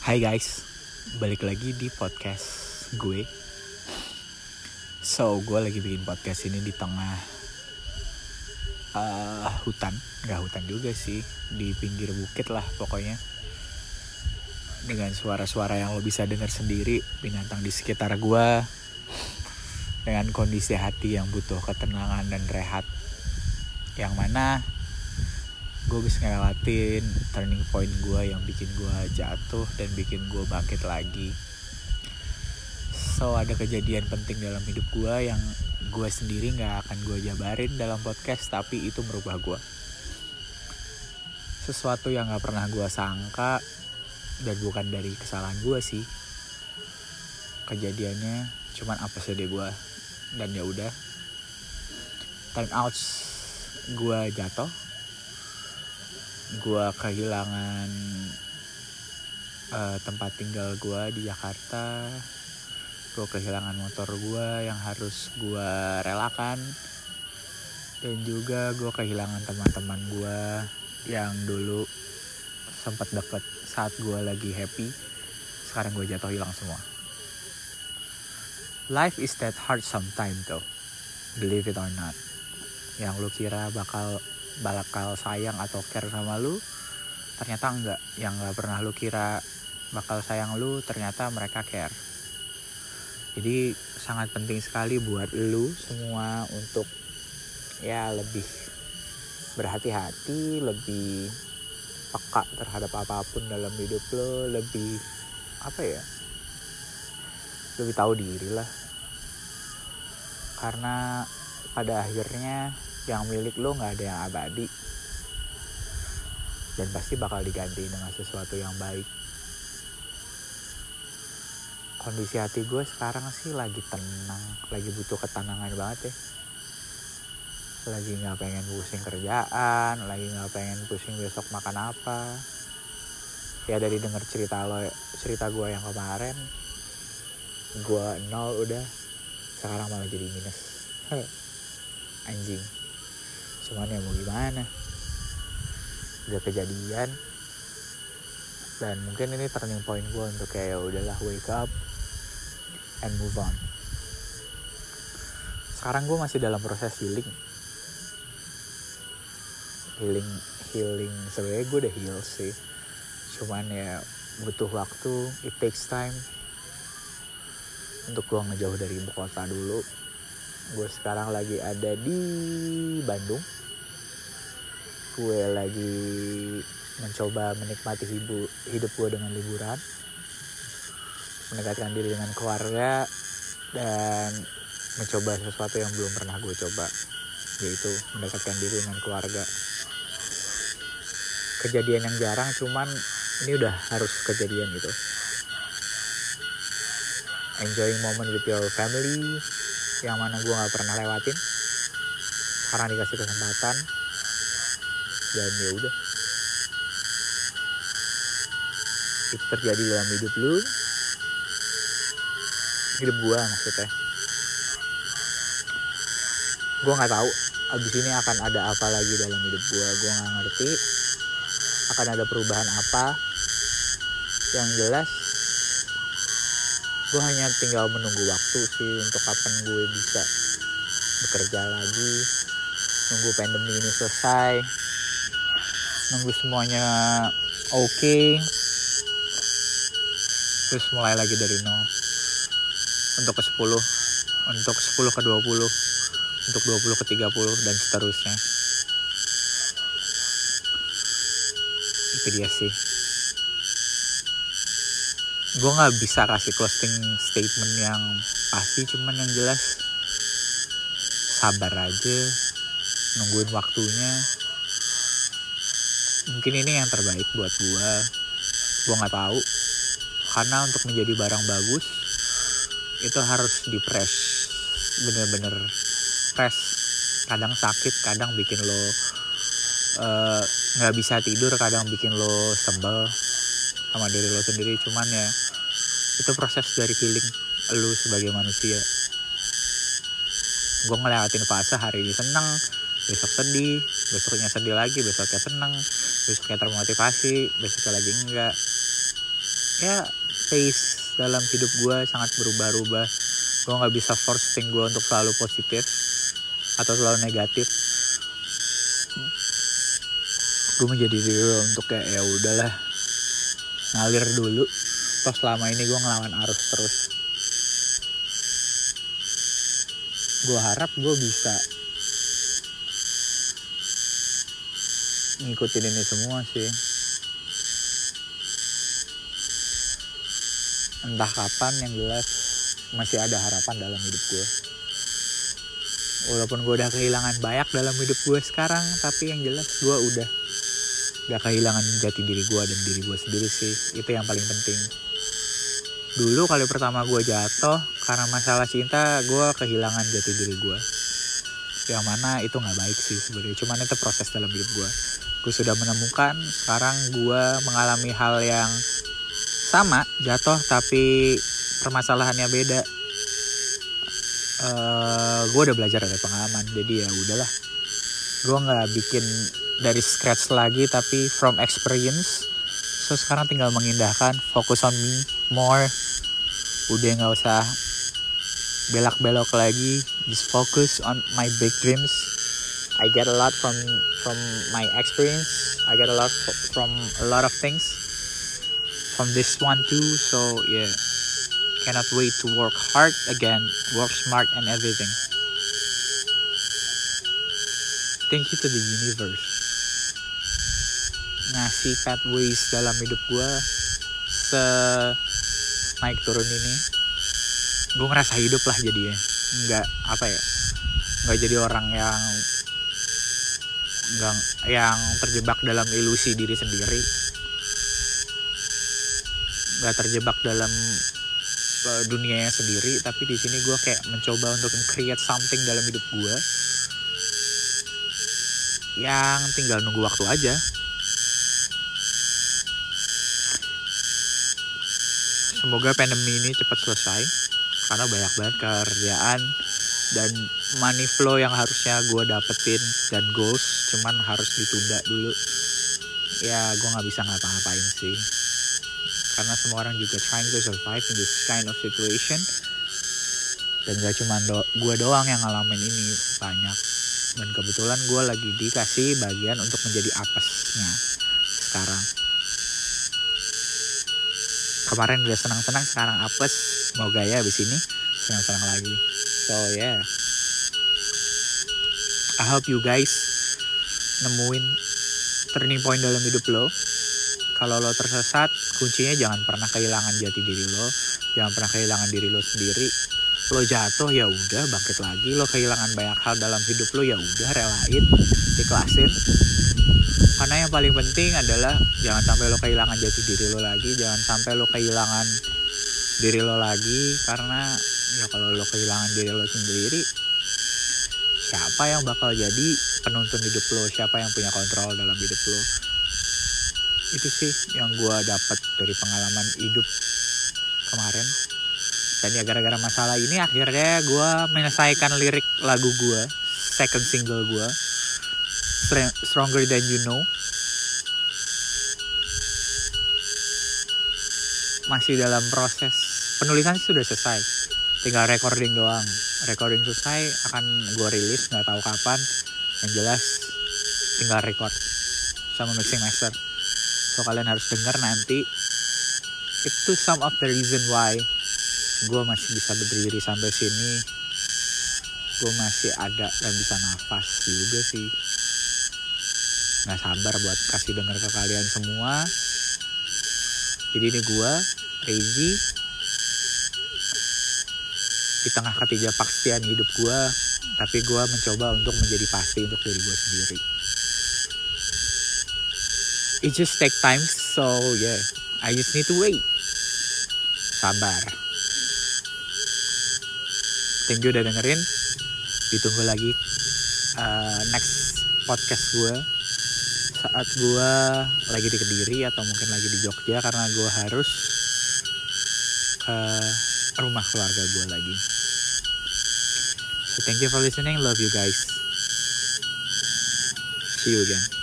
Hai guys, balik lagi di podcast gue. So, gue lagi bikin podcast ini di tengah uh, hutan, nggak hutan juga sih, di pinggir bukit lah pokoknya. Dengan suara-suara yang lo bisa dengar sendiri, binatang di sekitar gue, dengan kondisi hati yang butuh ketenangan dan rehat, yang mana gue bisa ngelewatin turning point gue yang bikin gue jatuh dan bikin gue bangkit lagi. So ada kejadian penting dalam hidup gue yang gue sendiri nggak akan gue jabarin dalam podcast tapi itu merubah gue sesuatu yang nggak pernah gue sangka dan bukan dari kesalahan gue sih. Kejadiannya cuman apa sih gue dan ya udah turn out gue jatuh gue kehilangan uh, tempat tinggal gue di Jakarta. Gue kehilangan motor gue yang harus gue relakan. Dan juga gue kehilangan teman-teman gue yang dulu sempat deket saat gue lagi happy. Sekarang gue jatuh hilang semua. Life is that hard sometimes though. Believe it or not. Yang lu kira bakal bakal sayang atau care sama lu ternyata enggak. Yang nggak pernah lu kira bakal sayang lu ternyata mereka care. Jadi sangat penting sekali buat lu semua untuk ya lebih berhati-hati lebih peka terhadap apa pun dalam hidup lo lebih apa ya lebih tahu diri lah. Karena pada akhirnya yang milik lo nggak ada yang abadi. Dan pasti bakal diganti dengan sesuatu yang baik. Kondisi hati gue sekarang sih lagi tenang lagi butuh ketenangan banget ya. Lagi nggak pengen pusing kerjaan lagi nggak pengen pusing besok makan apa. Ya dari denger cerita lo cerita gue yang kemarin gue nol udah. Sekarang malah jadi minus. Anjing cuman ya mau gimana? Udah kejadian. Dan mungkin ini turning point gue untuk kayak ya udahlah wake up and move on. Sekarang gue masih dalam proses healing. Healing healing sebenarnya gue udah heal sih. Cuman ya butuh waktu it takes time. Untuk gue ngejauh dari ibu kota dulu. Gue sekarang lagi ada di Bandung gue lagi mencoba menikmati hidup hidup gue dengan liburan mendekatkan diri dengan keluarga dan mencoba sesuatu yang belum pernah gue coba yaitu mendekatkan diri dengan keluarga. Kejadian yang jarang cuman ini udah harus kejadian gitu. Enjoying moment with your family yang mana gue gak pernah lewatin sekarang dikasih kesempatan dan ya udah. Itu terjadi dalam hidup lu. Hidup gue maksudnya. Gue nggak tahu abis ini akan ada apa lagi dalam hidup gue gue nggak ngerti akan ada perubahan apa. Yang jelas gue hanya tinggal menunggu waktu sih untuk kapan gue bisa bekerja lagi. Nunggu pandemi ini selesai nunggu semuanya oke. Okay. terus mulai lagi dari nol. Untuk ke 10 untuk 10 ke 20 untuk 20 ke 30 dan seterusnya. Itu dia sih. Gue nggak bisa kasih closing statement yang pasti cuman yang jelas sabar aja. Nungguin waktunya mungkin ini yang terbaik buat gue gue nggak tahu. Karena untuk menjadi barang bagus itu harus di fresh bener-bener fresh kadang sakit kadang bikin lo eh, nggak uh, bisa tidur kadang bikin lo sebel sama diri lo sendiri. Cuman ya itu proses dari healing lo sebagai manusia. Gue ngelewatin fase hari ini seneng besok sedih besoknya sedih lagi besoknya seneng besoknya termotivasi besoknya lagi enggak. Ya pace dalam hidup gue sangat berubah-ubah. Gue nggak bisa forcing gue untuk selalu positif atau selalu negatif. Gue menjadi diri untuk kayak ya udahlah ngalir dulu. Toh selama ini gue ngelawan arus terus. Gue harap gue bisa ngikutin ini semua sih. Entah kapan yang jelas masih ada harapan dalam hidup gue walaupun gue udah kehilangan banyak dalam hidup gue sekarang tapi yang jelas gue udah gak kehilangan jati diri gue dan diri gue sendiri sih. Itu yang paling penting. Dulu kali pertama gue jatuh karena masalah cinta gue kehilangan jati diri gue yang mana itu nggak baik sih sebenarnya. Cuman itu proses dalam hidup gue gue sudah menemukan sekarang gue mengalami hal yang sama jatuh tapi permasalahannya beda. Uh, gue udah belajar dari pengalaman jadi ya udahlah. Gue nggak bikin dari scratch lagi tapi from experience. So sekarang tinggal mengindahkan fokus on me more. Udah nggak usah belak-belok lagi just focus on my big dreams I get a lot from from my experience. I get a lot from a lot of things from this one too. So yeah cannot wait to work hard again work smart and everything. Thank you to the universe. Ngasih pathways dalam hidup gue se naik turun ini. Gue ngerasa hidup lah jadinya. Nggak apa ya nggak jadi orang yang nggak yang terjebak dalam ilusi diri sendiri. Nggak terjebak dalam uh, dunianya sendiri tapi di sini gue kayak mencoba untuk create something dalam hidup gue yang tinggal nunggu waktu aja. Semoga pandemi ini cepat selesai karena banyak banget kerjaan dan money flow yang harusnya gue dapetin dan goals cuman harus ditunda dulu. Ya gue nggak bisa ngapa-ngapain sih. Karena semua orang juga trying to survive in this kind of situation. Dan gak cuma do gue doang yang ngalamin ini banyak. Dan kebetulan gue lagi dikasih bagian untuk menjadi apesnya sekarang. Kemarin udah senang-senang sekarang apes. Mau gaya abis ini senang-senang lagi so yeah I hope you guys nemuin turning point dalam hidup lo. Kalau lo tersesat kuncinya jangan pernah kehilangan jati diri lo. Jangan pernah kehilangan diri lo sendiri. Lo jatuh ya udah bangkit lagi. Lo kehilangan banyak hal dalam hidup lo ya udah relain ikhlasin. Karena yang paling penting adalah jangan sampai lo kehilangan jati diri lo lagi. Jangan sampai lo kehilangan diri lo lagi karena ya kalau lo kehilangan diri lo sendiri siapa yang bakal jadi penuntun hidup lo? Siapa yang punya kontrol dalam hidup lo? Itu sih yang gue dapat dari pengalaman hidup kemarin. Dan ya gara-gara masalah ini akhirnya gue menyelesaikan lirik lagu gue second single gue Stronger Than You Know. Masih dalam proses penulisan sih sudah selesai tinggal recording doang. Recording selesai akan gue rilis nggak tahu kapan. Yang jelas tinggal record sama mixing master. So kalian harus dengar nanti itu some of the reason why gue masih bisa berdiri sampai sini. Gue masih ada dan bisa nafas juga sih. Nggak sabar buat kasih denger ke kalian semua. Jadi ini gue Rezi di tengah ketidakpastian hidup gue tapi gue mencoba untuk menjadi pasti untuk diri gue sendiri. It just take time so yeah I just need to wait. Sabar. Thank you udah dengerin. Ditunggu lagi uh, next podcast gue saat gue lagi di Kediri atau mungkin lagi di Jogja karena gue harus ke rumah keluarga gue lagi. So thank you for listening, love you guys. See you again.